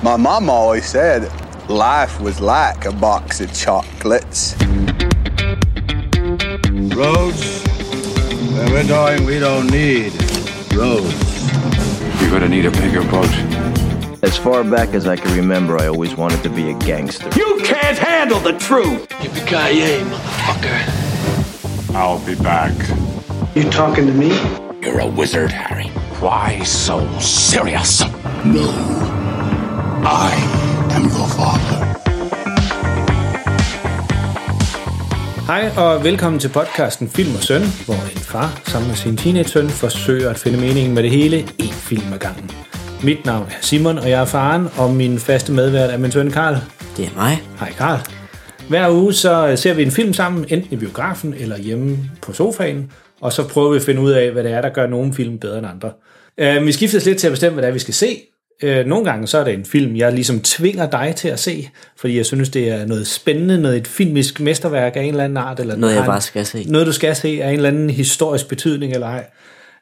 My mom always said life was like a box of chocolates. Roads? Where we're going, we don't need roads. You're gonna need a bigger boat. As far back as I can remember, I always wanted to be a gangster. You can't handle the truth. Yippee-ki-yay, motherfucker. I'll be back. You talking to me? You're a wizard, Harry. Why so serious? No. I am your father. Hej og velkommen til podcasten Film og Søn, hvor en far sammen med sin teenage-søn forsøger at finde meningen med det hele en film ad gangen. Mit navn er Simon, og jeg er faren, og min faste medvært er min søn Karl. Det er mig. Hej Karl. Hver uge så ser vi en film sammen, enten i biografen eller hjemme på sofaen, og så prøver vi at finde ud af, hvad det er, der gør nogle film bedre end andre. Uh, vi skifter lidt til at bestemme, hvad det er, vi skal se. Uh, nogle gange så er det en film, jeg ligesom tvinger dig til at se, fordi jeg synes, det er noget spændende, noget et filmisk mesterværk af en eller anden art. Eller Noget, jeg bare skal se. Noget, du skal se af en eller anden historisk betydning eller ej.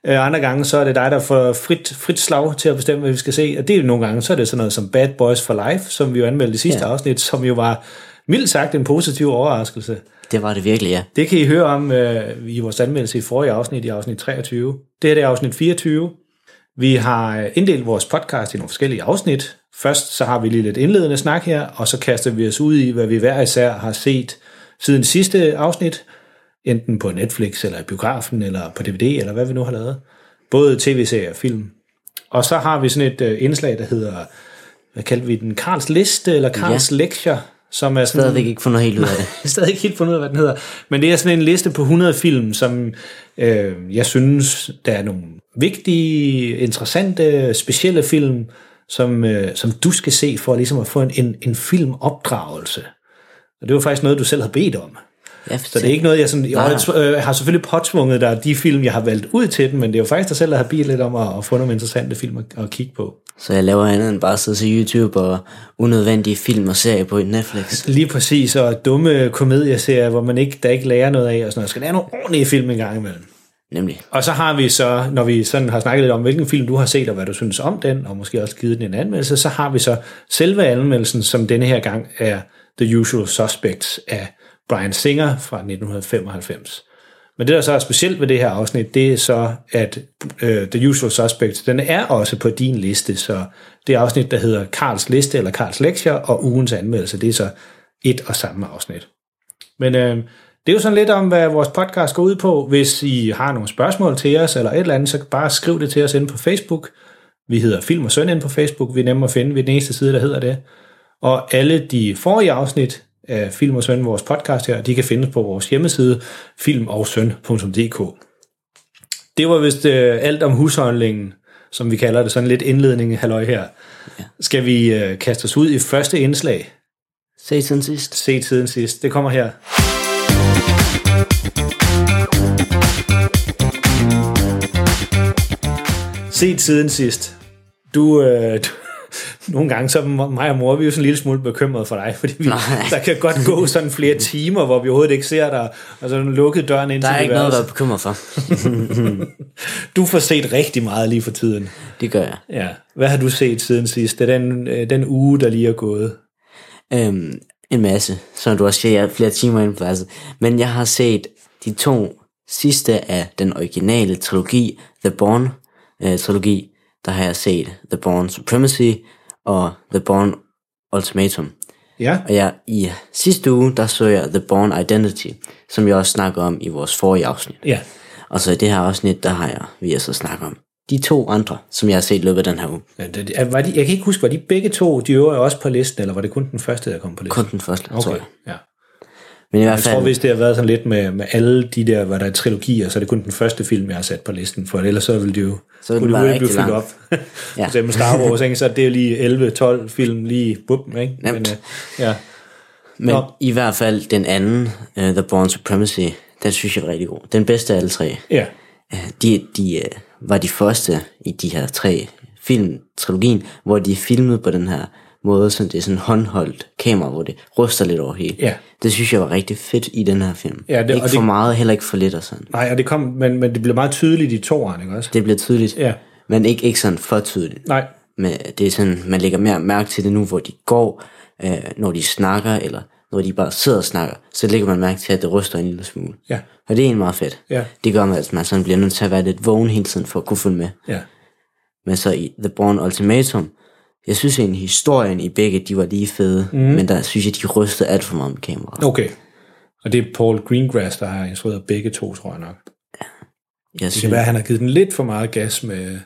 Uh, andre gange, så er det dig, der får frit, frit slag til at bestemme, hvad vi skal se. Og det er nogle gange, så er det sådan noget som Bad Boys for Life, som vi jo anmeldte i sidste ja. afsnit, som jo var mildt sagt en positiv overraskelse. Det var det virkelig, ja. Det kan I høre om øh, i vores anmeldelse i forrige afsnit, i afsnit 23. Det her det er afsnit 24. Vi har øh, inddelt vores podcast i nogle forskellige afsnit. Først så har vi lige lidt indledende snak her, og så kaster vi os ud i, hvad vi hver især har set siden sidste afsnit, enten på Netflix, eller i biografen, eller på DVD, eller hvad vi nu har lavet. Både tv-serier og film. Og så har vi sådan et øh, indslag, der hedder, hvad kaldte vi den, Karls Liste, eller Karls ja. Lektier, som er sådan... Stadigvæk ikke fundet helt ud af det. Har stadig ikke helt fundet ud af, hvad den hedder. Men det er sådan en liste på 100 film, som øh, jeg synes, der er nogle vigtige, interessante, specielle film, som, øh, som du skal se for ligesom at få en, en, en filmopdragelse. Og det var faktisk noget, du selv havde bedt om. Ja, Så det er ikke noget, jeg, sådan, jeg øh, har selvfølgelig påtvunget dig de film, jeg har valgt ud til den, men det er jo faktisk dig selv, der har bedt lidt om at, at få nogle interessante film at, at kigge på. Så jeg laver andet end bare at sidde til YouTube og unødvendige film og serier på Netflix. Lige præcis, og dumme komedieserier, hvor man ikke, der ikke lærer noget af, og sådan noget. Skal lære nogle ordentlige film en gang imellem. Nemlig. Og så har vi så, når vi sådan har snakket lidt om, hvilken film du har set, og hvad du synes om den, og måske også givet den en anmeldelse, så har vi så selve anmeldelsen, som denne her gang er The Usual Suspects af Brian Singer fra 1995. Men det, der så er specielt ved det her afsnit, det er så, at øh, The Usual Suspects, den er også på din liste, så det afsnit, der hedder Karls Liste eller Karls Lektier, og ugens anmeldelse, det er så et og samme afsnit. Men øh, det er jo sådan lidt om, hvad vores podcast går ud på. Hvis I har nogle spørgsmål til os, eller et eller andet, så bare skriv det til os inde på Facebook. Vi hedder Film og Søn inde på Facebook. Vi er nemme at finde. ved den eneste side, der hedder det. Og alle de forrige afsnit af Film og Søn, vores podcast her, de kan findes på vores hjemmeside, filmogsøn.dk. Det var vist øh, alt om husholdningen, som vi kalder det, sådan lidt indledning, halløj her. Ja. Skal vi øh, kaste os ud i første indslag? Se siden sidst. set siden sidst. Det kommer her. Set siden sidst. Du, øh, du nogle gange så er mig og mor, vi er jo sådan en lille smule bekymret for dig, fordi vi, Nej. der kan godt gå sådan flere timer, hvor vi overhovedet ikke ser dig, og så lukket døren ind Der er til ikke dit noget at værelse. være bekymret for. Du får set rigtig meget lige for tiden. Det gør jeg. Ja. Hvad har du set siden sidst? Det er den, øh, den uge, der lige er gået. Øhm, en masse, som du også siger, jeg er flere timer inde på altså. Men jeg har set de to sidste af den originale trilogi, The Bourne øh, trilogi. Der har jeg set The Bourne Supremacy og The Bourne Ultimatum. Ja. Og jeg, i sidste uge, der så jeg The Bourne Identity, som jeg også snakker om i vores forrige afsnit. Ja. Og så i det her afsnit, der har jeg, vi har så snakket om de to andre, som jeg har set i løbet af den her uge. Ja, det, er- var de, jeg kan ikke huske, var de begge to, de øvrige også på listen, eller var det kun den første, der kom på listen? Kun den første, okay. tror jeg. ja. Men i hvert Jeg tror, fald, hvis det har været sådan lidt med, med alle de der, hvad der er trilogier, så er det kun den første film, jeg har sat på listen, for ellers så ville det jo Så ville kunne det hurtigt blive fyldt op. lang. For Ja. eksempel Star Wars, ikke? så det er jo lige 11-12 film lige buppen, ikke? Nemt. Men, øh, ja. men Nå. i hvert fald den anden, uh, The Bourne Supremacy, den synes jeg er rigtig god. Den bedste af alle tre. ja. Uh, de de uh, var de første i de her tre film, trilogien, hvor de filmede på den her måde, så det er sådan håndholdt kamera, hvor det ryster lidt over hele. Ja. Det synes jeg var rigtig fedt i den her film. Ja, det- ikke for det- meget, heller ikke for lidt og sådan. Nej, og det kom, men, men det blev meget tydeligt i toeren, ikke også? Det bliver tydeligt, Ja. men ikke, ikke sådan for tydeligt. Nej, med, det er sådan, man lægger mere mærke til det nu, hvor de går, øh, når de snakker, eller når de bare sidder og snakker, så lægger man mærke til, at det ryster en lille smule. Ja. Og det er egentlig meget fedt. Ja. Det gør, at man sådan bliver nødt til at være lidt vågen hele tiden, for at kunne følge med. Ja. Men så i The Born Ultimatum, jeg synes egentlig, historien i begge, de var lige fede, mm. men der synes jeg, de rystede alt for meget med kameraet. Okay. Og det er Paul Greengrass, der har instrueret begge to, tror jeg nok. Jeg Det synes, kan være, at han har givet den lidt for meget gas med...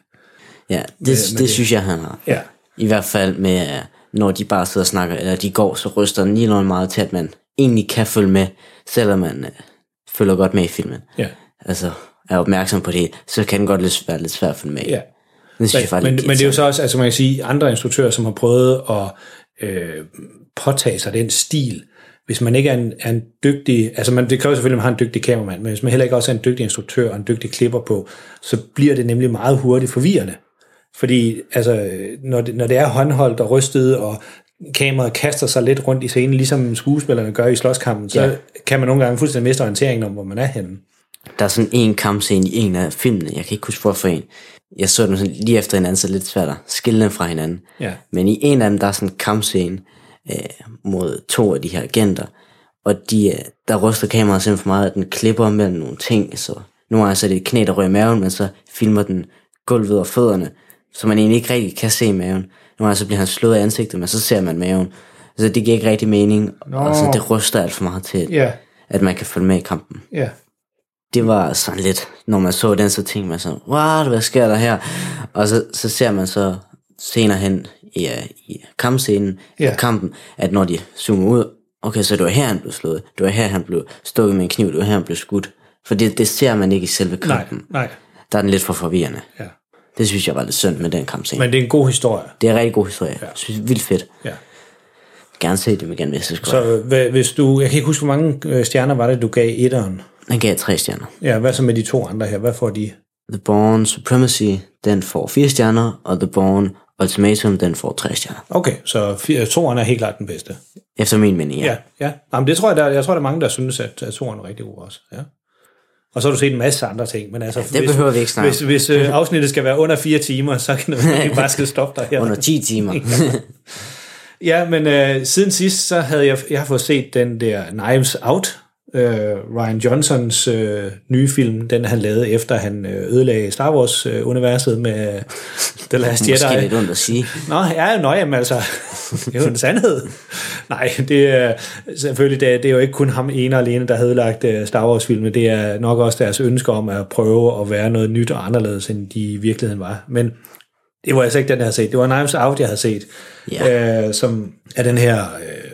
ja, det, med det, det. synes jeg, han har. Ja. I hvert fald med, øh, når de bare sidder og snakker, eller de går, så ryster den lige noget meget til, at man egentlig kan følge med, selvom man øh, følger godt med i filmen. Ja. Altså, er opmærksom på det, så kan den godt være lidt svært at følge med. Ja. Det synes jeg Men, faktisk men, men det er jo så også, altså man kan sige, andre instruktører, som har prøvet at øh, påtage sig den stil, hvis man ikke er en, er en dygtig, altså man, det kræver selvfølgelig, at man har en dygtig kameramand, men hvis man heller ikke også er en dygtig instruktør og en dygtig klipper på, så bliver det nemlig meget hurtigt forvirrende. Fordi altså, når, det, når det er håndholdt og rystet, og kameraet kaster sig lidt rundt i scenen, ligesom skuespillerne gør i slåskampen, så Ja. kan man nogle gange fuldstændig miste orienteringen om, hvor man er henne. Der er sådan en kampscene i en af filmene, jeg kan ikke huske hvorfor en. Jeg så dem sådan lige efter hinanden, så lidt svært at skille dem fra hinanden. Ja. Men i en af dem, der er sådan en kampscene øh, mod to af de her agenter, og de, øh, der ryster kameraet simpelthen for meget, at den klipper mellem nogle ting, så nogle gange så er det et knæ, der rører i maven, men så filmer den gulvet og fødderne, så man egentlig ikke rigtig kan se maven. Nogle gange så bliver han slået af ansigtet, men så ser man maven. Så det giver ikke rigtig mening, Nå. og så det ryster alt for meget til, Ja, at man kan følge med i kampen ja. Det var sådan lidt, når man så den, så tænkte man sådan, what, hvad sker der her? Og så, så ser man så senere hen i, øh, i kampscenen, Ja. ja. kampen, at når de zoomer ud, okay, så det var her, han blev slået, det var her, han blev stukket med en kniv, det var her, han blev skudt. For det, det ser man ikke i selve Nej, kampen. nej. Der er den lidt for forvirrende. Ja. Det synes jeg var lidt synd med den kampscene. Men det er en god historie. det er en rigtig god historie. Jeg synes, vildt fedt. Ja. Gerne se dem igen, hvis det skulle. Så øh, hvis du, jeg kan ikke huske, hvor mange øh, stjerner var det, du gav etteren? Den gav tre stjerner. Ja, hvad så med de to andre her? Hvad får de? The Born Supremacy, den får fire stjerner, og The Born Ultimatum, den får tre stjerner. Okay, så fire, toeren er helt klart den bedste. Efter min mening, ja. Ja, ja. Jamen, det tror jeg, der, jeg tror, der er mange, der synes, at, at toeren er rigtig god også. Ja. Og så har du set en masse andre ting. Men altså, det behøver vi ikke snakke Hvis, hvis øh, afsnittet skal være under fire timer, så kan det være, at vi bare skal stoppe dig her. Under 10 timer. Ja, men øh, siden sidst, så havde jeg, jeg har fået set den der Knives Out, øh, Ryan Johnsons øh, nye film, den han lavede efter han øh, ødelagde Star Wars-universet med øh, The Last Jedi. Måske lidt ondt at sige. Nå, ja, nøj, jamen altså, det er jo en sandhed. Nej, det er selvfølgelig, det er, det er jo ikke kun ham ene og alene, der havde lagt uh, Star Wars-filmen. Det er nok også deres ønske om at prøve at være noget nyt og anderledes, end de i virkeligheden var. Men det var altså ikke den, jeg havde set. Det var Knives Out, jeg havde set, Ja. øh, som er den her øh,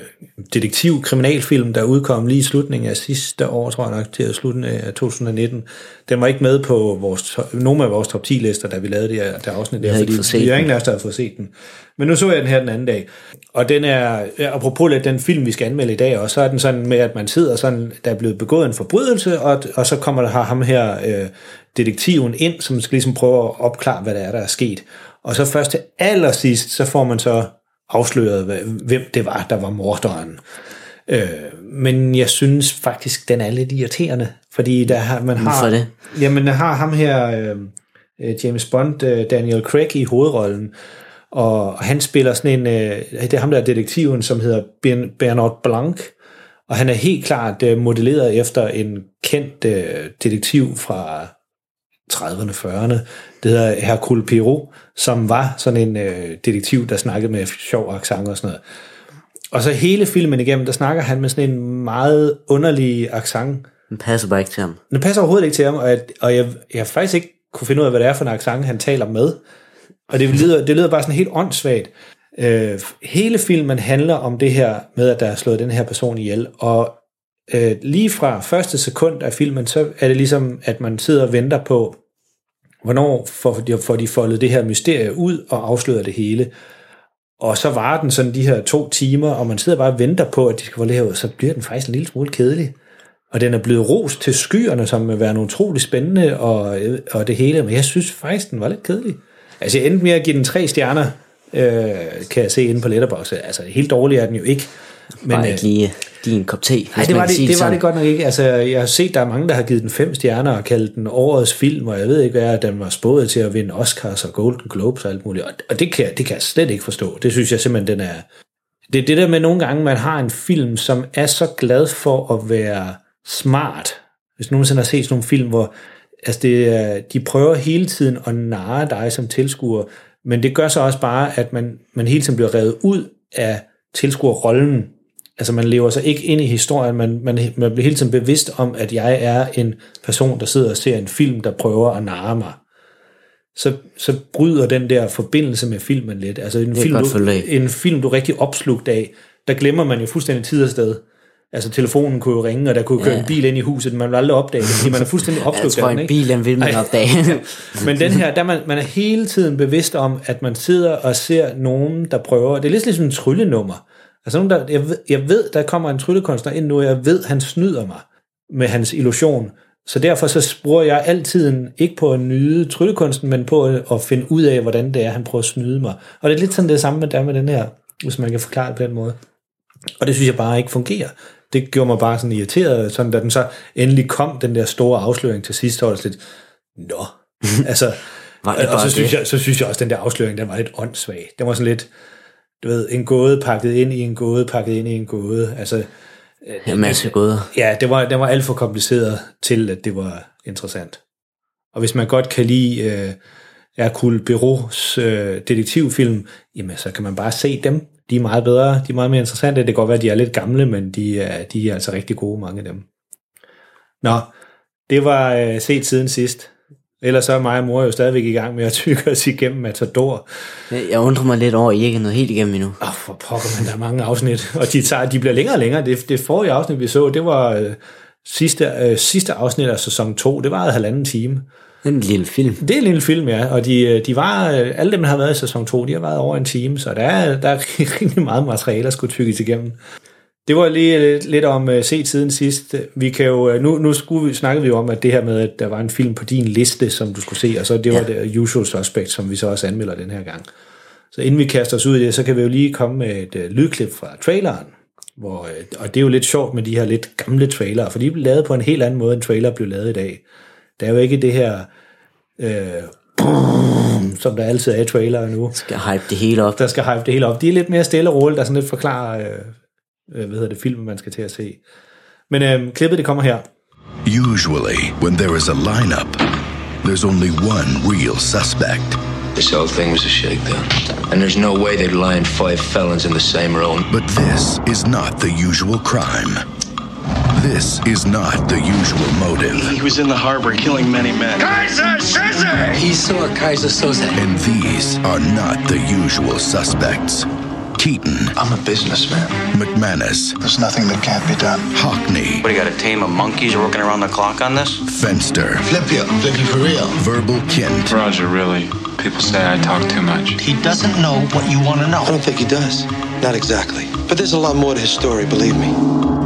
detektiv-kriminalfilm, der udkom lige i slutningen af sidste år, tror jeg nok, til slutningen af 2019. Den var ikke med på vores, nogle af vores top 10 lister, da vi lavede det her det afsnit der, fordi vi har den. ingen af os, der har fået set den. Men nu så jeg den her den anden dag, og den er, apropos lidt den film, vi skal anmelde i dag, og så er den sådan med, at man sidder sådan, der er blevet begået en forbrydelse, og, og så kommer der ham her, øh, detektiven ind, som skal ligesom prøve at opklare, hvad der er, der er sket. Og så først til allersidst, så får man så afsløret, hvem det var, der var morderen. Øh, men jeg synes faktisk, den er lidt irriterende, fordi der har, man har... Hvorfor det? Jamen, man har ham her, øh, øh, James Bond, øh, Daniel Craig i hovedrollen, og han spiller sådan en, øh, det er ham der er detektiven, som hedder Ben- Bernard Blanc, og han er helt klart øh, modelleret efter en kendt øh, detektiv fra 30'erne, 40'erne. Det hedder Hercule Poirot, som var sådan en øh, detektiv, der snakkede med sjov accent og sådan noget. Og så hele filmen igennem, der snakker han med sådan en meget underlig accent. Den passer bare ikke til ham. Den passer overhovedet ikke til ham, og jeg, og jeg, jeg faktisk ikke kunne finde ud af, hvad det er for en accent, han taler med. Og det lyder, det lyder bare sådan helt åndssvagt. Øh, hele filmen handler om det her med, at der er slået den her person ihjel, og øh, lige fra første sekund af filmen, så er det ligesom, at man sidder og venter på, hvornår får de, får de foldet det her mysterie ud og afslører det hele. Og så var den sådan de her to timer, og man sidder bare og venter på, at de skal få ud, så bliver den faktisk en lille smule kedelig. Og den er blevet rost til skyerne, som vil være utrolig spændende og, og det hele, men jeg synes faktisk, den var lidt kedelig. Altså jeg endte med at give den tre stjerner, øh, kan jeg se inde på Letterboxd. Altså helt dårlig er den jo ikke. Men, bare øh, ikke lige din kop te, hvis det var det, sige det, var det godt nok ikke. Altså, jeg har set, der er mange, der har givet den fem stjerner og kaldt den årets film, og jeg ved ikke hvad, at den var spået til at vinde Oscars og Golden Globes og alt muligt. Og- Og det kan, jeg- det kan jeg slet ikke forstå. Det synes jeg simpelthen, den er... Det er det der med nogle gange, man har en film, som er så glad for at være smart. Hvis nogensinde har set sådan nogle film, hvor altså det, de prøver hele tiden at narre dig som tilskuer, men det gør så også bare, at man, man hele tiden bliver revet ud af tilskuerrollen. Altså man lever sig ikke ind i historien, man, man, man bliver hele tiden bevidst om, at jeg er en person, der sidder og ser en film, der prøver at narre mig. Så, så bryder den der forbindelse med filmen lidt. Altså en, film, du, en film, du er rigtig opslugt af, der glemmer man jo fuldstændig tid og sted. Altså telefonen kunne jo ringe, og der kunne køre Ja. en bil ind i huset, man vil aldrig opdage det, fordi man er fuldstændig Jeg opslugt tror, af den, en ikke? bil, den vil man opdage. Men den her, der er man, man er hele tiden bevidst om, at man sidder og ser nogen, der prøver. Det er lidt ligesom en tryllenummer. Altså nogen, der, jeg, ved, jeg ved, der kommer en tryllekunstner ind nu, og jeg ved, han snyder mig med hans illusion. Så derfor så bruger jeg altid ikke på at nyde tryllekunsten, men på at, at finde ud af, hvordan det er, han prøver at snyde mig. Og det er lidt sådan det samme med, der med den her, hvis man kan forklare det på den måde. Og det synes jeg bare ikke fungerer. Det gjorde mig bare sådan irriteret, sådan da den så endelig kom, den der store afsløring til sidst, så var det lidt, nå, altså, det og så synes, det? jeg, så synes jeg også, at den der afsløring, den var lidt åndssvag. Den var sådan lidt, du ved, en gåde pakket ind i en gåde, pakket ind i en gåde. Altså, En masse gåder. ja, det var, den var alt for kompliceret til, at det var interessant. Og hvis man godt kan lide øh, Hercule Berraults øh, detektivfilm, jamen så kan man bare se dem. De er meget bedre, de er meget mere interessante. Det kan godt være, at de er lidt gamle, men de er, de er altså rigtig gode, mange af dem. Nå, det var øh, set siden sidst. Ellers så er mig og mor jo stadigvæk i gang med at tykke os igennem Matador. Jeg undrer mig lidt over, at I ikke er nået helt igennem endnu. Åh, oh, for pokker, men der er mange afsnit, og de, tager, de bliver længere og længere. Det, det forrige afsnit, vi så, det var øh, sidste, øh, sidste afsnit af sæson 2. Det var halvanden time. En lille film. Det er en lille film, ja, og de, øh, de var, øh, alle dem, der har været i sæson 2, de har været over en time, så der er, der er rigtig meget materiale, der skulle tykkes igennem. Det var lige lidt, lidt om uh, set siden sidst. Vi kan jo, øh, nu, nu skulle vi, snakkede vi jo om, at det her med, at der var en film på din liste, som du skulle se, og så det var Ja. det Usual Suspect, som vi så også anmelder den her gang. Så inden vi kaster os ud i det, så kan vi jo lige komme med et uh, lydklip fra traileren. Hvor, øh, og det er jo lidt sjovt med de her lidt gamle trailere, for de blev lavet på en helt anden måde, end trailer blev lavet i dag. Der er jo ikke det her, øh, som der altid er i trailere nu, Skal hype det hele op. der skal hype det hele op. De er lidt mere stille og roligt, der sådan lidt forklarer, øh, øh, hvad hedder det, filmen, man skal til at se. Men øh, klippet, det kommer her. Usually, when there is a lineup, there's only one real suspect. This whole thing was a shakedown. And there's no way they'd line five felons in the same room. But this is not the usual crime. This is not the usual motive. He was in the harbor killing many men. He saw Kaiser Soze. And these are not the usual suspects. Keaton, I'm a businessman. McManus, There's nothing that can't be done. Hockney, What, you got a team of monkeys working around the clock on this? Fenster, Flip you. Flip you for real. Verbal Kint, Roger, really. People say I talk too much. He doesn't know what you want to know. I don't think he does. Not exactly. But there's a lot more to his story, believe me.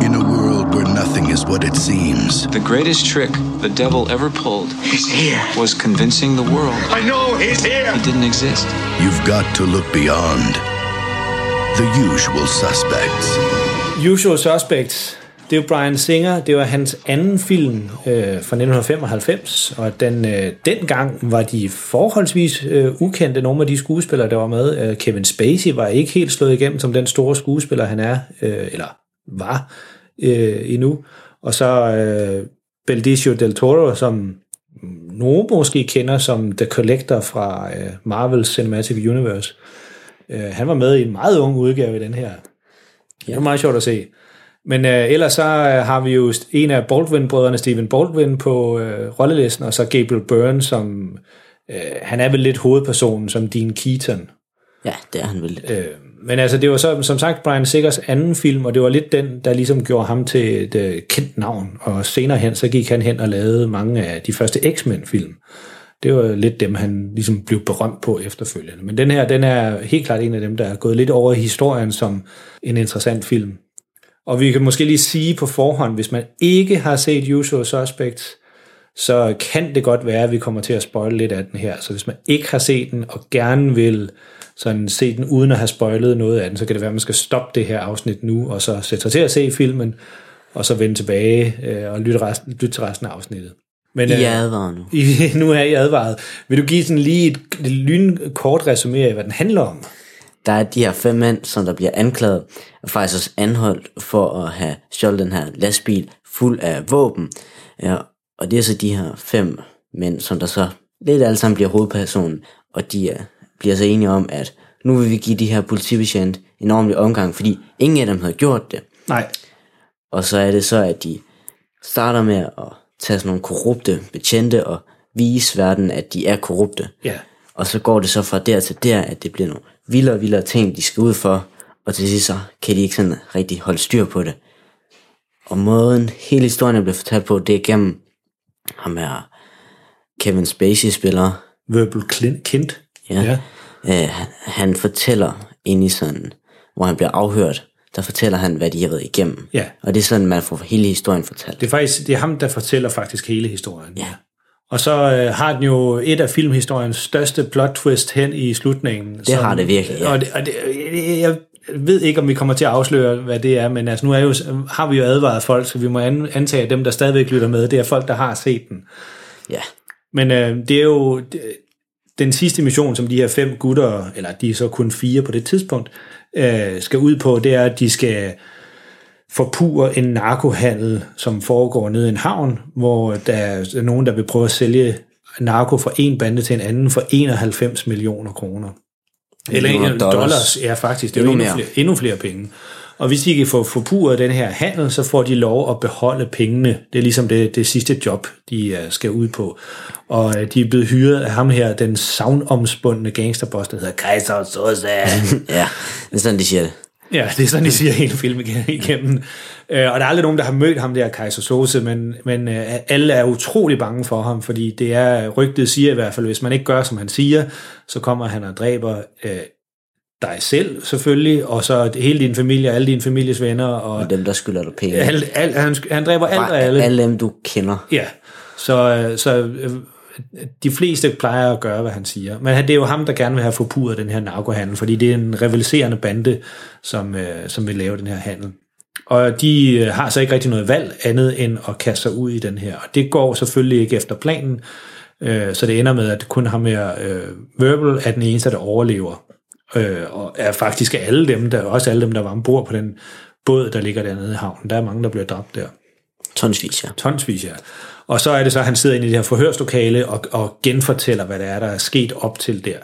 in a world where nothing is what it seems. The greatest trick the devil ever pulled He's here. was convincing the world I know he's here. he didn't exist. You've got to look beyond the usual suspects. Usual Suspects, det er jo Brian Singer, det var hans anden film øh, fra 1995, og den, øh, dengang var de forholdsvis øh, ukendte, nogle af de skuespillere, der var med. Øh, Kevin Spacey var ikke helt slået igennem som den store skuespiller, han er, øh, eller var øh, endnu. Og så øh, Benicio del Toro, som nogen måske kender som The Collector fra øh, Marvel's Cinematic Universe. Øh, han var med i en meget ung udgave i den her. Det var meget sjovt at se. Men øh, ellers så øh, har vi jo en af Baldwin-brødrene, Stephen Baldwin, på øh, rollelisten, og så Gabriel Byrne, som øh, han er vel lidt hovedpersonen, som Dean Keaton. Ja, det er han vel. Øh, men altså, det var så, som sagt Brian Siggers anden film, og det var lidt den, der ligesom gjorde ham til et øh, kendt navn. Og senere hen, så gik han hen og lavede mange af de første X-Men-film. Det var lidt dem, han ligesom blev berømt på efterfølgende. Men den her, den er helt klart en af dem, der er gået lidt over i historien som en interessant film. Og vi kan måske lige sige på forhånd, hvis man ikke har set Usual Suspects, så kan det godt være, at vi kommer til at spoile lidt af den her. Så hvis man ikke har set den og gerne vil sådan se den uden at have spoilet noget af den, så kan det være, at man skal stoppe det her afsnit nu, og så sætte sig til at se filmen, og så vende tilbage øh, og lytte, resten, lytte til resten af afsnittet. Men, I er advaret nu. I, nu er I advaret. Vil du give sådan lige et, et lynkort resumé af, hvad den handler om? Der er de her fem mænd, som der bliver anklaget, og faktisk også anholdt for at have stjålet den her lastbil fuld af våben. Ja, og det er så de her fem mænd, som der så lidt alle sammen bliver hovedpersonen, og de er, bliver så enige om, at nu vil vi give de her politibetjent en ordentlig omgang, fordi ingen af dem havde gjort det. Nej. Og så er det så, at de starter med at tage sådan nogle korrupte betjente og vise verden, at de er korrupte. Ja. Og så går det så fra der til der, at det bliver nogle vildere og vildere ting, de skal ud for, og til sidst så kan de ikke sådan rigtig holde styr på det. Og måden hele historien er blevet fortalt på, det er gennem ham er Kevin Spacey spiller. Verbal Kint. Ja. ja. Øh, han, han fortæller ind i sådan, hvor han bliver afhørt, der fortæller han, hvad de har været igennem. Ja. Og det er sådan, man får hele historien fortalt. Det er faktisk det er ham, der fortæller faktisk hele historien. Ja. Og så øh, har den jo et af filmhistoriens største plot twist hen i slutningen. Det som, har det virkelig, ja. Og, det, og det, jeg ved ikke, om vi kommer til at afsløre, hvad det er, men altså, nu er jo, har vi jo advaret folk, så vi må antage, at dem, der stadigvæk lytter med, det er folk, der har set den. Ja. Men øh, det er jo det, den sidste mission, som de her fem gutter, eller de er så kun fire på det tidspunkt, øh, skal ud på, det er, at de skal forpure en narkohandel, som foregår nede i en havn, hvor der er nogen, der vil prøve at sælge narko fra en bande til en anden for 91 millioner kroner. Eller dollars. dollars, ja faktisk, det er endnu, endnu, flere, endnu flere penge. Og hvis de kan få forpuret den her handel, så får de lov at beholde pengene. Det er ligesom det, det sidste job, de uh, skal ud på. Og uh, de er blevet hyret af ham her, den savnomspundne gangsterboss, der hedder Kaiser Sosa. ja, det er sådan, de siger det. Ja, det er sådan, de siger hele filmen igennem. Uh, og der er aldrig nogen, der har mødt ham der, Kaiser Sose, men, men uh, alle er utrolig bange for ham, fordi det er, rygtet siger i hvert fald, hvis man ikke gør, som han siger, så kommer han og dræber uh, dig selv selvfølgelig, og så hele din familie, alle dine families venner. Og, og dem, der skylder dig penge. Al, al, han, han dræber alt og alle. Alle dem, du kender. Ja, så, så de fleste plejer at gøre, hvad han siger. Men det er jo ham, der gerne vil have forpurret den her narkohandel, fordi det er en rivaliserende bande, som, som vil lave den her handel. Og de har så ikke rigtig noget valg andet end at kaste sig ud i den her. Og det går selvfølgelig ikke efter planen, så det ender med, at kun ham her, Verbal er den eneste, der overlever øh, og er faktisk alle dem, der, også alle dem, der var ombord på den båd, der ligger dernede i havnen. Der er mange, der bliver dræbt der. Tonsvis, ja. Tonsvis, ja. Og så er det så, at han sidder inde i det her forhørslokale og, og genfortæller, hvad der er, der er sket op til der.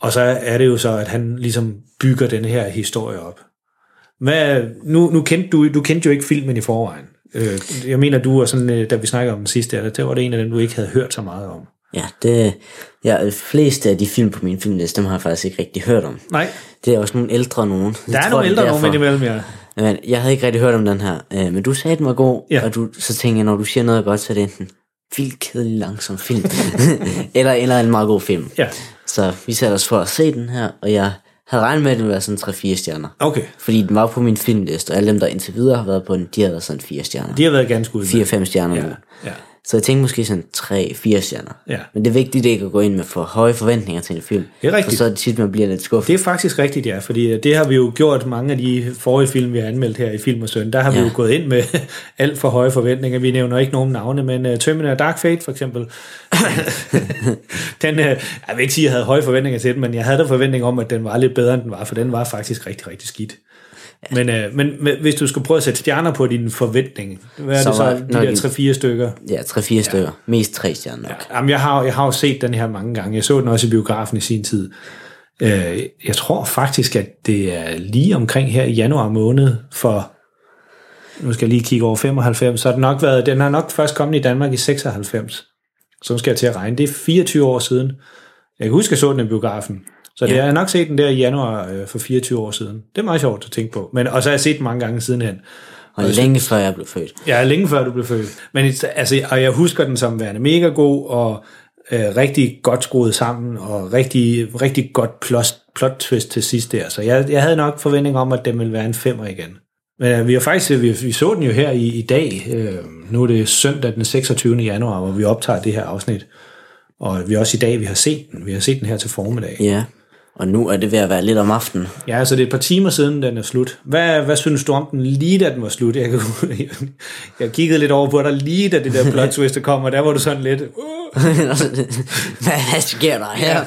Og så er det jo så, at han ligesom bygger den her historie op. Hvad, nu, nu kendte du, du kendte jo ikke filmen i forvejen. Øh, jeg mener, du var sådan, øh, da vi snakkede om den sidste, der var det en af dem, du ikke havde hørt så meget om. Ja, det, ja, fleste af de film på min filmliste, dem har jeg faktisk ikke rigtig hørt om. Nej. Det er også nogle ældre nogen. Der er nogle ældre nogen imellem, ja. Men jeg havde ikke rigtig hørt om den her, øh, men du sagde, den var god, ja. og du, så tænker jeg, når du siger noget godt, så er det enten vildt kedelig langsom film, eller, eller en meget god film. Ja. Så vi satte os for at se den her, og jeg havde regnet med, at den ville være sådan 3-4 stjerner. Okay. Fordi den var på min filmliste, og alle dem, der indtil videre har været på den, de har været sådan 4 stjerner. De har været ganske udmærket. 4-5 stjerner ja. Ja. Så jeg tænkte måske sådan 3-4 stjerner. Ja. Men det er vigtigt ikke at gå ind med for høje forventninger til en film. Det er rigtigt. For så er det tit, man bliver lidt skuffet. Det er faktisk rigtigt, ja. Fordi det har vi jo gjort mange af de forrige film, vi har anmeldt her i Film og Søn. Der har ja. vi jo gået ind med alt for høje forventninger. Vi nævner ikke nogen navne, men uh, Terminator Dark Fate for eksempel. den, uh, jeg vil ikke sige, at jeg havde høje forventninger til den, men jeg havde der forventning om, at den var lidt bedre, end den var, for den var faktisk rigtig, rigtig skidt. Men, øh, men, men hvis du skulle prøve at sætte stjerner på din forventning, hvad er så det så? De der 3-4 stykker? Ja, 3-4 ja. stykker. Mest 3 stjerner nok. Ja. Jamen, jeg, har, jeg har jo set den her mange gange. Jeg så den også i biografen i sin tid. Øh, jeg tror faktisk, at det er lige omkring her i januar måned for, nu skal jeg lige kigge over 95, så har den nok været, den har nok først kommet i Danmark i 96. Så nu skal jeg til at regne. Det er 24 år siden. Jeg kan huske, at jeg så den i biografen. Så det ja. jeg har nok set den der i januar øh, for 24 år siden. Det er meget sjovt at tænke på. Men, og så har jeg set den mange gange sidenhen. Og, og længe før jeg blev født. Ja, længe før du blev født. Men altså, og jeg husker den som værende mega god, og øh, rigtig godt skruet sammen, og rigtig, rigtig godt plot, plot twist til sidst der. Så jeg, jeg havde nok forventning om, at den ville være en femmer igen. Men øh, vi har faktisk, vi, vi så den jo her i, i dag. Øh, nu er det søndag den 26. januar, hvor vi optager det her afsnit. Og vi også i dag, vi har set den. Vi har set den her til formiddag. Ja. Og nu er det ved at være lidt om aftenen. Ja, altså det er et par timer siden, den er slut. Hvad, hvad synes du om den lige da den var slut? Jeg, jeg kiggede lidt over på dig lige da det der plot twist kom, og der var du sådan lidt... Uh. hvad sker der her? Ja.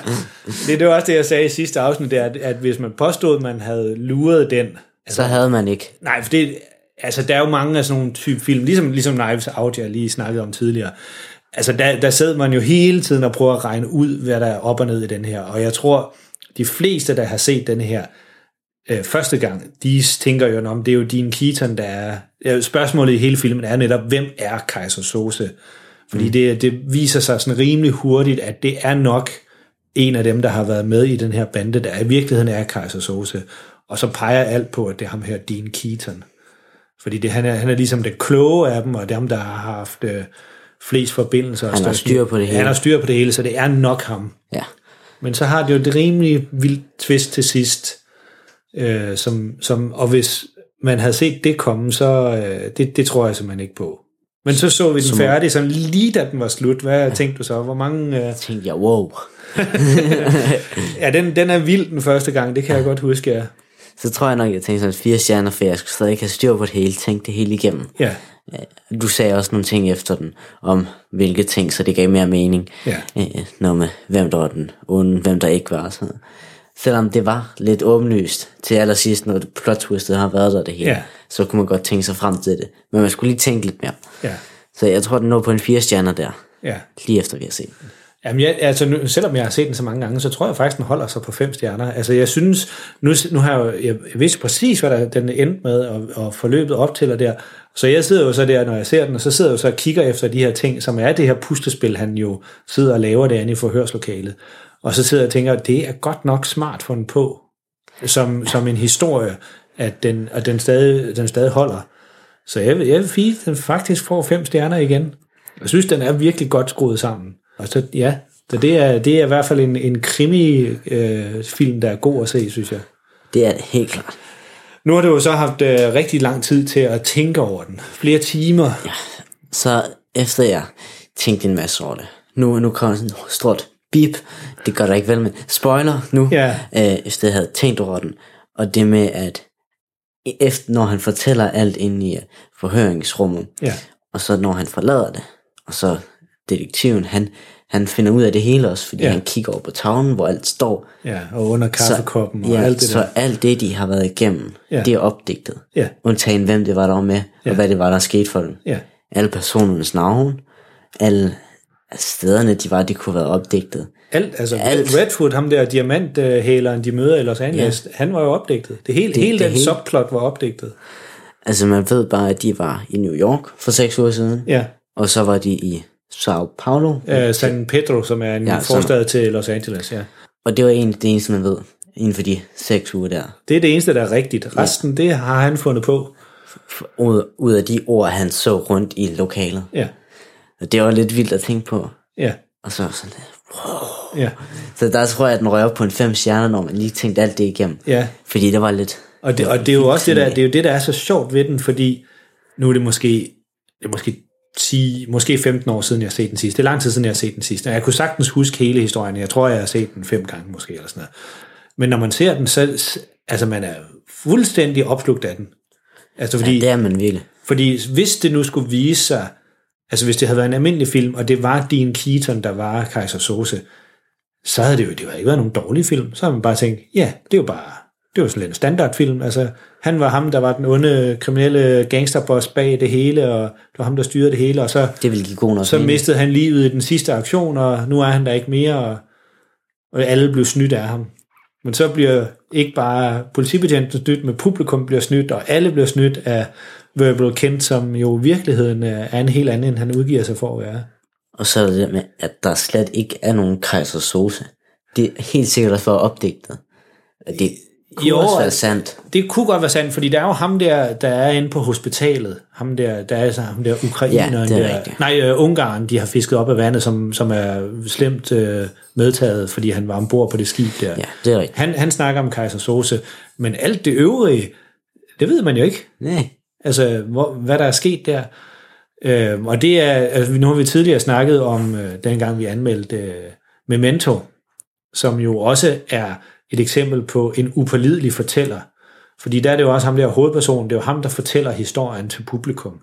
Det, det var også det, jeg sagde i sidste afsnit, det at, at hvis man påstod, at man havde luret den... Altså, så havde man ikke. Nej, for det, altså, der er jo mange af sådan nogle type film, ligesom, ligesom Knives Out, jeg lige snakkede om tidligere. Altså, der, der sidder man jo hele tiden og prøver at regne ud, hvad der er op og ned i den her. Og jeg tror, de fleste, der har set den her øh, første gang, de tænker jo om, det er jo din Keaton, der er... Ja, spørgsmålet i hele filmen er netop, hvem er Kaiser Sose? Fordi mm. det, det viser sig sådan rimelig hurtigt, at det er nok en af dem, der har været med i den her bande, der i virkeligheden er Kaiser Sose. Og så peger alt på, at det er ham her, Dean Keaton. Fordi det, han, er, han er ligesom det kloge af dem, og dem, der har haft øh, flest forbindelser. Han har styr på det hele. Han har styr på det hele, så det er nok ham. Ja. Men så har det jo et rimelig vildt twist til sidst. Øh, som, som, og hvis man havde set det komme, så øh, det, det tror jeg simpelthen ikke på. Men så så vi den færdig, sådan lige da den var slut. Hvad tænkte du så? Hvor mange... Øh... Tænkte jeg, wow. ja, den, den er vild den første gang, det kan jeg godt huske, ja. Så tror jeg nok, jeg tænkte sådan fire stjerner, for jeg skulle stadig have styr på det hele, tænke det hele igennem. Ja. Du sagde også nogle ting efter den, om hvilke ting, så det gav mere mening. Ja. Når med, hvem der var den onde, hvem der ikke var. Sådan. Selvom det var lidt åbenlyst til allersidst, når plot twistet har været der det hele, ja. så kunne man godt tænke sig frem til det. Men man skulle lige tænke lidt mere. Ja. Så jeg tror, den nåede på en fire stjerner der. Ja. Lige efter vi har set den. Jamen, jeg, altså, nu, selvom jeg har set den så mange gange, så tror jeg faktisk, den holder sig på fem stjerner. Altså, jeg synes, nu, nu har jeg, jeg, jeg vidste præcis, hvad der, den endte med, og, og forløbet op til og der. Så jeg sidder jo så der, når jeg ser den, og så sidder jeg jo så og kigger efter de her ting, som er det her pustespil, han jo sidder og laver derinde i forhørslokalet. Og så sidder jeg og tænker, det er godt nok smart fundet på, som, som en historie, at den, at den, stadig, den stadig holder. Så jeg jeg vil at den faktisk får fem stjerner igen. Jeg synes, den er virkelig godt skruet sammen. Og så, ja, så det er, det er i hvert fald en, en krimi-film, øh, der er god at se, synes jeg. Det er det helt klart. Nu har du jo så haft øh, rigtig lang tid til at tænke over den. Flere timer. Ja, så efter jeg tænkte en masse over det, nu, nu kommer sådan et stort bip, det gør der ikke vel, men spoiler nu, ja. øh, efter jeg havde tænkt over den, og det med, at efter, når han fortæller alt ind i forhøringsrummet, ja. og så når han forlader det, og så detektiven, han, han finder ud af det hele også, fordi Ja. han kigger over på tavlen, hvor alt står. Ja, og under kaffekoppen så, og ja, alt det så der. alt det, de har været igennem, Ja. det er opdigtet. Ja. Undtagen hvem det var, der var med, Ja. og hvad det var, der skete for dem. Ja. Alle personernes navn, alle stederne, de var, de kunne være opdigtet. Alt, altså Alt. Redfoot, ham der diamanthæleren, de møder i Los Angeles, ja. han var jo opdigtet. Det hele, Det- det, hele det den hele- subplot var opdigtet. Altså man ved bare, at de var i New York for seks uger siden, Ja. og så var de i Sao Paulo, Uh, San Pedro, som er en Ja, ja, som- forstad til Los Angeles, ja. og det var egentlig det eneste, man ved, inden for de seks uger der. Det er det eneste, der er rigtigt. Resten, det har han fundet på. Ud, ud af de ord, han så rundt i lokalet. Ja, Og det var lidt vildt at tænke på. ja, Og så sådan lidt, ja. Så der tror jeg, at den rører på en fem stjerner, når man lige tænkte alt det igennem. Ja. Fordi det var lidt... Og det, og det er jo også det der, det er jo det, der er så sjovt ved den, fordi nu er det måske, det er måske 10, måske 15 år siden, jeg har set den sidste. Det er lang tid siden, jeg har set den sidste. Og jeg kunne sagtens huske hele historien. Jeg tror, jeg har set den fem gange måske, eller sådan noget. Men når man ser den, så altså man er fuldstændig opslugt af den. Altså fordi, Ja, det er man virkelig. fordi hvis det nu skulle vise sig, altså hvis det havde været en almindelig film, og det var Dean Keaton, der var Kaiser Sose, så havde det jo det havde ikke været nogen dårlig film. Så havde man bare tænkt, ja, det er jo bare, det var sådan lidt en standardfilm. Altså, han var ham, der var den onde kriminelle gangsterboss bag det hele, og det var ham, der styrede det hele, og så, Det ville give god nok så mening. mistede han livet i den sidste aktion, og nu er han der ikke mere, og, og alle blev snydt af ham. Men så bliver ikke bare politibetjenten snydt, men publikum bliver snydt, og alle bliver snydt af Verbal Kent, som jo i virkeligheden øh, er en helt anden, end han udgiver sig for at være. Og så er det med, at der slet ikke er nogen kejser Sose. Det er helt sikkert for opdigtet. Det kunne Jo, også være altså- sandt. Det kunne godt være sandt, fordi der er jo ham der, der er inde på hospitalet. Ham der, der er så ham der ukraineren, Ja, er der, rigtigt. nej, øh, Ungarn, de har fisket op af vandet, som, som er slemt øh, medtaget, fordi han var ombord på det skib der. Ja, det er rigtigt. Han, han snakker om Kaiser Sose, men alt det øvrige, det ved man jo ikke. Nej. Altså, hvor, hvad der er sket der. Øh, og det er, altså, nu har vi tidligere snakket om, øh, dengang vi anmeldte øh, Memento, som jo også er et eksempel på en upålidelig fortæller. Fordi der er det jo også ham der hovedpersonen, det er jo ham, der fortæller historien til publikum.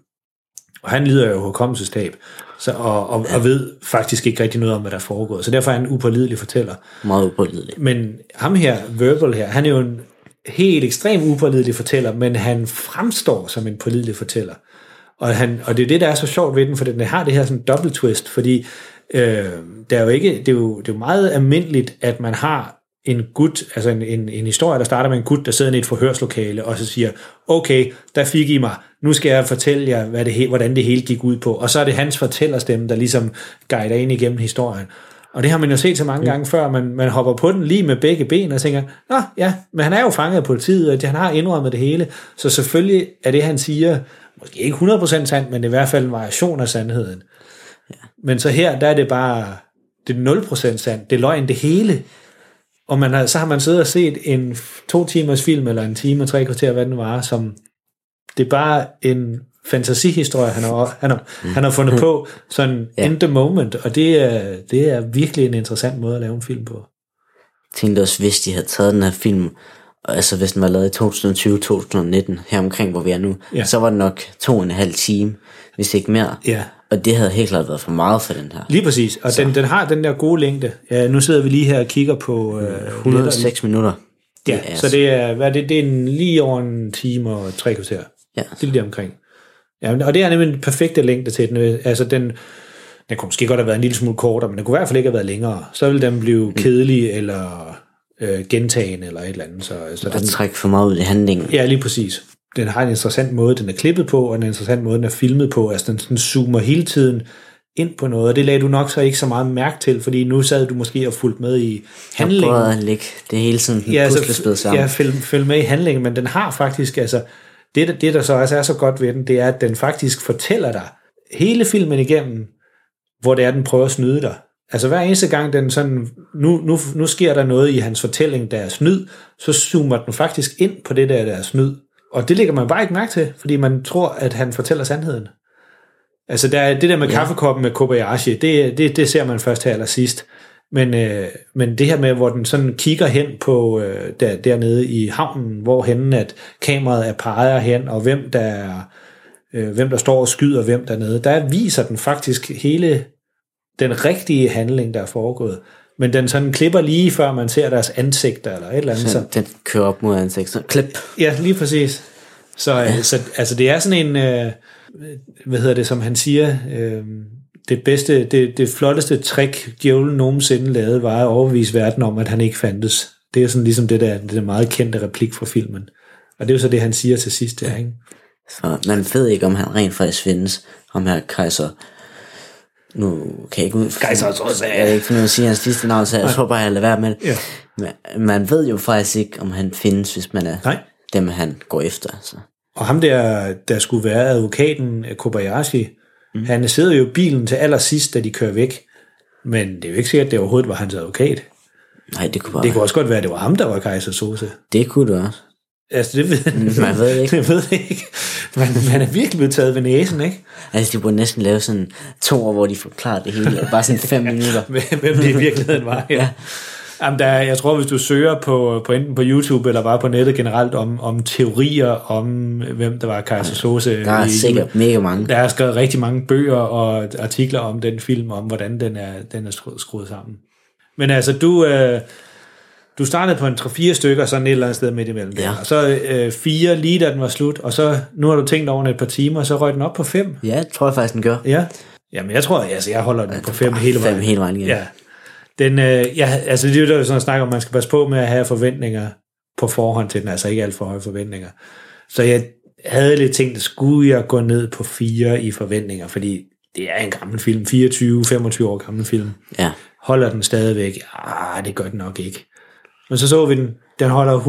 Og han lider jo hukommelsestab, så, og, og, og ved faktisk ikke rigtig noget om, hvad der er foregået. Så derfor er han en upålidelig fortæller. Meget upålidelig. Men ham her, Verbal her, han er jo en helt ekstrem upålidelig fortæller, men han fremstår som en pålidelig fortæller. Og, han, og det er det, der er så sjovt ved den, for den har det her sådan dobbelt twist, fordi øh, det, er jo ikke, det, er jo, det er jo meget almindeligt, at man har en gut, altså en, en, en historie, der starter med en gut, der sidder i et forhørslokale, og så siger, okay, der fik I mig, nu skal jeg fortælle jer, hvad det, hvordan det hele gik ud på. Og så er det hans fortællerstemme, der ligesom guider ind igennem historien. Og det har man jo set så mange gange før, man, man hopper på den lige med begge ben og tænker, nå ja, men han er jo fanget af politiet, og han har indrømmet det hele, så selvfølgelig er det, han siger, måske ikke 100% sandt, men i hvert fald en variation af sandheden. Ja. Men så her, der er det bare, det er 0% sandt, det er løgn det hele. Og man har, så har man siddet og set en to timers film, eller en time og tre kvarter, hvad den var, som det er bare en fantasihistorie, han har, han har, han har fundet på, sådan ja. in the moment, og det er, det er virkelig en interessant måde at lave en film på. Jeg tænkte også, hvis de havde taget den her film, altså hvis den var lavet i 2020-2019, her omkring hvor vi er nu, ja. så var det nok to og en halv time, hvis ikke mere. Ja. Og det havde helt klart været for meget for den her. Lige præcis, og den, den har den der gode længde. Ja, nu sidder vi lige her og kigger på... Øh, 106 minutter. Ja, det er, så det er, hvad er det, det er en, lige over en time og tre kvarter. Ja. Det er lige omkring. Ja, og det er nemlig den perfekte længde til den. Altså den, den kunne måske godt have været en lille smule kortere, men den kunne i hvert fald ikke have været længere. Så ville den blive kedelig eller øh, gentagen eller et eller andet. Så, så den trækker for meget ud i handlingen. Ja, lige præcis. Den har en interessant måde, den er klippet på, og en interessant måde, den er filmet på. Altså den, den zoomer hele tiden ind på noget, og det lagde du nok så ikke så meget mærke til, fordi nu sad du måske og fulgt med i handlingen. Jeg at lægge det hele sådan ja, puslespil sammen. Ja, følg, følg med i handlingen, men den har faktisk, altså, det, det der så også er så godt ved den, det er, at den faktisk fortæller dig hele filmen igennem, hvor det er, den prøver at snyde dig. Altså hver eneste gang, den sådan, nu, nu, nu sker der noget i hans fortælling, der er snyd, så zoomer den faktisk ind på det der, der er snyd. Og det lægger man bare ikke mærke til, fordi man tror, at han fortæller sandheden. Altså der er det der med ja. kaffekoppen med Kobayashi, det, det, det ser man først her eller sidst. Men, øh, men det her med, hvor den sådan kigger hen på øh, der, dernede i havnen, hvor hen at kameraet er peger hen, og hvem der, er, øh, hvem der står og skyder hvem dernede, der viser den faktisk hele den rigtige handling, der er foregået. Men den sådan klipper lige før man ser deres ansigter eller et eller andet. Så, så. den kører op mod ansigtet. Klip. Ja, lige præcis. Så, ja. så altså det er sådan en, øh, hvad hedder det, som han siger, øh, det bedste, det, det flotteste trick, djævlen nogensinde lavede, var at overbevise verden om, at han ikke fandtes. Det er sådan ligesom det der, det der meget kendte replik fra filmen. Og det er jo så det, han siger til sidst der, ikke? Så man ved ikke, om han rent faktisk findes, om her kejser nu kan jeg ikke ud... Kejser, tror jeg. Kan ikke finde ud af at sige hans sidste navn, så jeg tror bare, jeg lader være med det. Ja. Men man ved jo faktisk ikke, om han findes, hvis man er Nej. dem, han går efter. Så. Og ham der, der skulle være advokaten Kobayashi, mm. han sidder jo i bilen til allersidst, da de kører væk. Men det er jo ikke sikkert, at det overhovedet var hans advokat. Nej, det kunne bare... Det kunne også godt være, at det var ham, der var Kaiser Sose. Det kunne det også. Altså, det ved, man ved ikke. Det ved ikke. Man, man er virkelig blevet taget ved næsen, ikke? Altså, de burde næsten lave sådan to år, hvor de forklarer det hele. Bare sådan fem minutter. Hvem det i virkeligheden var, ja. ja. Jamen, der, jeg tror, hvis du søger på, på enten på YouTube eller bare på nettet generelt om, om teorier om, hvem der var Kaiser Sose. Der er i, sikkert mega mange. Der er skrevet rigtig mange bøger og artikler om den film, om hvordan den er, den er skruet, skruet sammen. Men altså, du... Øh, du startede på en 3-4 stykker, sådan et eller andet sted midt imellem. Ja. Og så øh, fire lige da den var slut, og så nu har du tænkt over et par timer, så røg den op på fem. Ja, det tror jeg faktisk, den gør. Ja. Jamen, jeg tror, altså, jeg holder den ja, på fem hele vejen. Fem hele vejen, ja. ja. Den, øh, ja, altså det er jo sådan at snakke om, man skal passe på med at have forventninger på forhånd til den, altså ikke alt for høje forventninger. Så jeg havde lidt tænkt, at skulle jeg gå ned på fire i forventninger, fordi det er en gammel film, 24-25 år gammel film. Ja. Holder den stadigvæk? Ah, det gør den nok ikke. Men så så vi den, den holder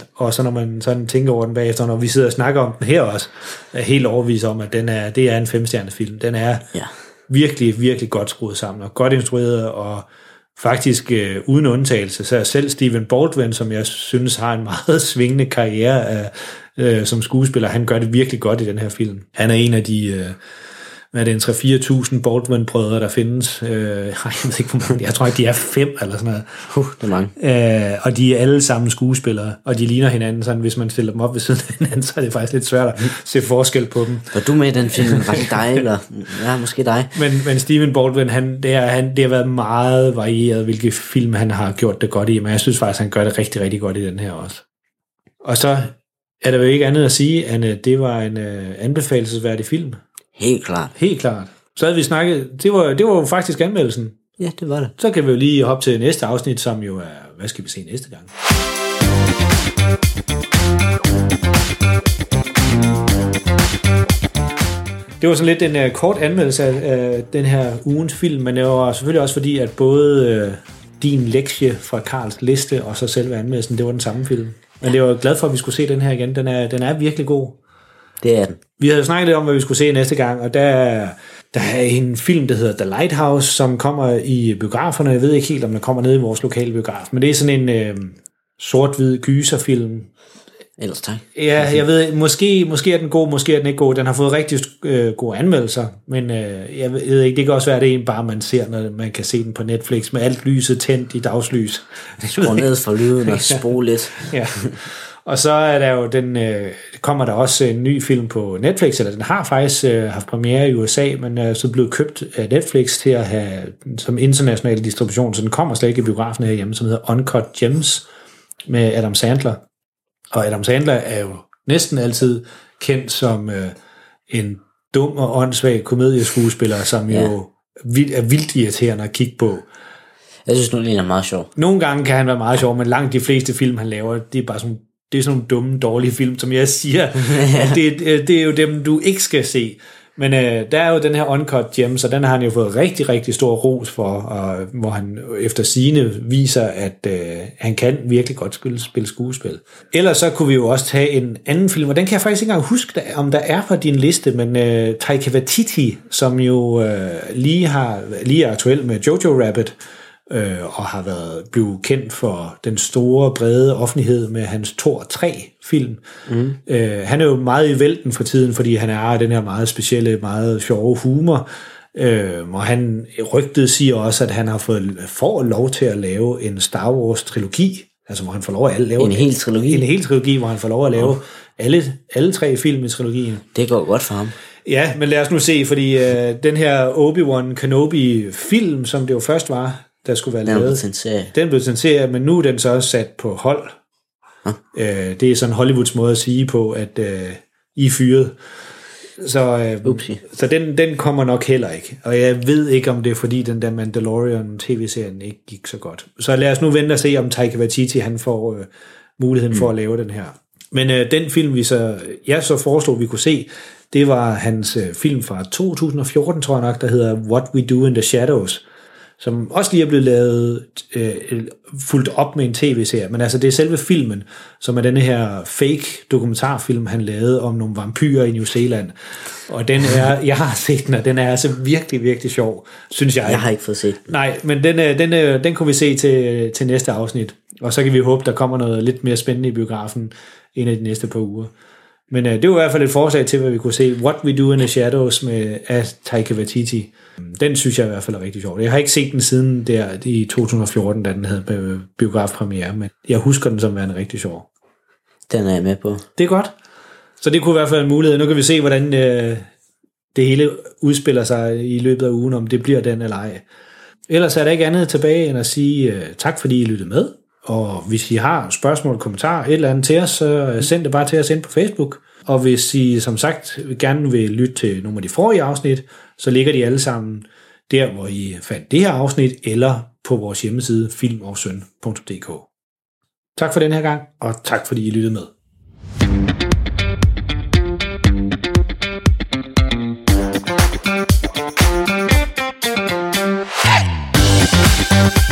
100%, og så når man sådan tænker over den bagefter, når vi sidder og snakker om den her også, er helt overbevist om, at den er, det er en femstjernet film. Den er ja. virkelig, virkelig godt skruet sammen, og godt instrueret, og faktisk øh, uden undtagelse, så er selv Steven Baldwin, som jeg synes har en meget svingende karriere af, øh, som skuespiller, han gør det virkelig godt i den her film. Han er en af de, øh, hvad er det, en 3-4.000 Baldwin-brødre, der findes. Øh, jeg ved ikke, hvor mange. Jeg tror ikke, de er fem eller sådan noget. Uh, det er mange. Øh, og de er alle sammen skuespillere, og de ligner hinanden sådan, hvis man stiller dem op ved siden af hinanden, så er det faktisk lidt svært at se forskel på dem. Var du med i den film? Var det dig, eller? Ja, måske dig. Men, men Steven Baldwin, han, det, er, han, det har været meget varieret, hvilke film han har gjort det godt i, men jeg synes faktisk, han gør det rigtig, rigtig godt i den her også. Og så er der jo ikke andet at sige, end at det var en uh, anbefalesværdig film. Helt klart. Helt klart. Så havde vi snakket, det var, det var jo faktisk anmeldelsen. Ja, det var det. Så kan vi jo lige hoppe til næste afsnit, som jo er, hvad skal vi se næste gang? Det var sådan lidt en uh, kort anmeldelse af uh, den her ugens film, men det var selvfølgelig også fordi, at både uh, din lektie fra Karls liste og så selve anmeldelsen, det var den samme film. Men det var glad for, at vi skulle se den her igen. Den er, den er virkelig god. Det er den. Vi havde snakket lidt om, hvad vi skulle se næste gang, og der, der er en film, der hedder The Lighthouse, som kommer i biograferne. Jeg ved ikke helt, om den kommer ned i vores lokale biograf, men det er sådan en øh, sort-hvid gyserfilm. Ellers tak. Ja, jeg ved, måske, måske er den god, måske er den ikke god. Den har fået rigtig øh, gode anmeldelser, men øh, jeg ved ikke, det kan også være, at det er en bare, man ser, når man kan se den på Netflix, med alt lyset tændt i dagslys. Skru ned for lyden og spole lidt. ja. Og så er der jo den, øh, kommer der også en ny film på Netflix, eller den har faktisk øh, haft premiere i USA, men er så blevet købt af Netflix til at have som international distribution, så den kommer slet ikke i biografen herhjemme, som hedder Uncut Gems med Adam Sandler. Og Adam Sandler er jo næsten altid kendt som øh, en dum og åndssvag komedieskuespiller, som ja. jo vildt, er vildt irriterende at kigge på. Jeg synes nu, det er meget sjov. Nogle gange kan han være meget sjov, men langt de fleste film, han laver, det er bare sådan det er sådan nogle dumme, dårlige film, som jeg siger. at det, det er jo dem, du ikke skal se. Men øh, der er jo den her Uncut Gems, og den har han jo fået rigtig, rigtig stor ros for, og, hvor han efter sine viser, at øh, han kan virkelig godt spille, spille skuespil. Ellers så kunne vi jo også tage en anden film, og den kan jeg faktisk ikke engang huske, om der er på din liste, men øh, Taika Waititi, som jo øh, lige, har, lige er aktuel med Jojo Rabbit, øh, og har været blevet kendt for den store, brede offentlighed med hans Thor 3-film. Mm. Øh, han er jo meget i vælten for tiden, fordi han er den her meget specielle, meget sjove humor, øh, og han rygtet siger også, at han har fået får lov til at lave en Star Wars-trilogi, altså hvor han får lov at lave en hel trilogi. En hel trilogi, hvor han får lov at lave oh. alle, alle tre film i trilogien. Det går godt for ham. Ja, men lad os nu se, fordi øh, den her Obi-Wan Kenobi-film, som det jo først var, der skulle være den lavet. Den blev Den blev til en serie, men nu er den så også sat på hold. Huh? Øh, det er sådan Hollywoods måde at sige på, at øh, I er fyret. Så, øh, så den, den kommer nok heller ikke. Og jeg ved ikke, om det er fordi, den der Mandalorian tv-serien ikke gik så godt. Så lad os nu vente og se, om Taika Waititi han får øh, muligheden mm. for at lave den her. Men øh, den film, vi så, jeg så foreslog, vi kunne se, det var hans øh, film fra 2014, tror jeg nok, der hedder What We Do in the Shadows som også lige er blevet lavet øh, fuldt op med en tv-serie, men altså det er selve filmen, som er denne her fake dokumentarfilm, han lavede om nogle vampyrer i New Zealand. Og den er, jeg har set den, og den er altså virkelig, virkelig sjov, synes jeg. Jeg har ikke fået set den. Nej, men den, den, den, den kunne vi se til, til næste afsnit, og så kan vi håbe, der kommer noget lidt mere spændende i biografen en af de næste par uger. Men øh, det var i hvert fald et forslag til, hvad vi kunne se. What We Do in the Shadows med af Taika Waititi. Den synes jeg i hvert fald er rigtig sjov. Jeg har ikke set den siden der i 2014, da den havde biografpremiere, men jeg husker den som værende rigtig sjov. Den er jeg med på. Det er godt. Så det kunne i hvert fald en mulighed. Nu kan vi se, hvordan øh, det hele udspiller sig i løbet af ugen, om det bliver den eller ej. Ellers er der ikke andet tilbage end at sige øh, tak, fordi I lyttede med. Og hvis I har spørgsmål, kommentarer, et eller andet til os, så send det bare til os ind på Facebook. Og hvis I som sagt gerne vil lytte til nogle af de forrige afsnit, så ligger de alle sammen der, hvor I fandt det her afsnit, eller på vores hjemmeside filmogsøn.dk. Tak for den her gang, og tak fordi I lyttede med. Thank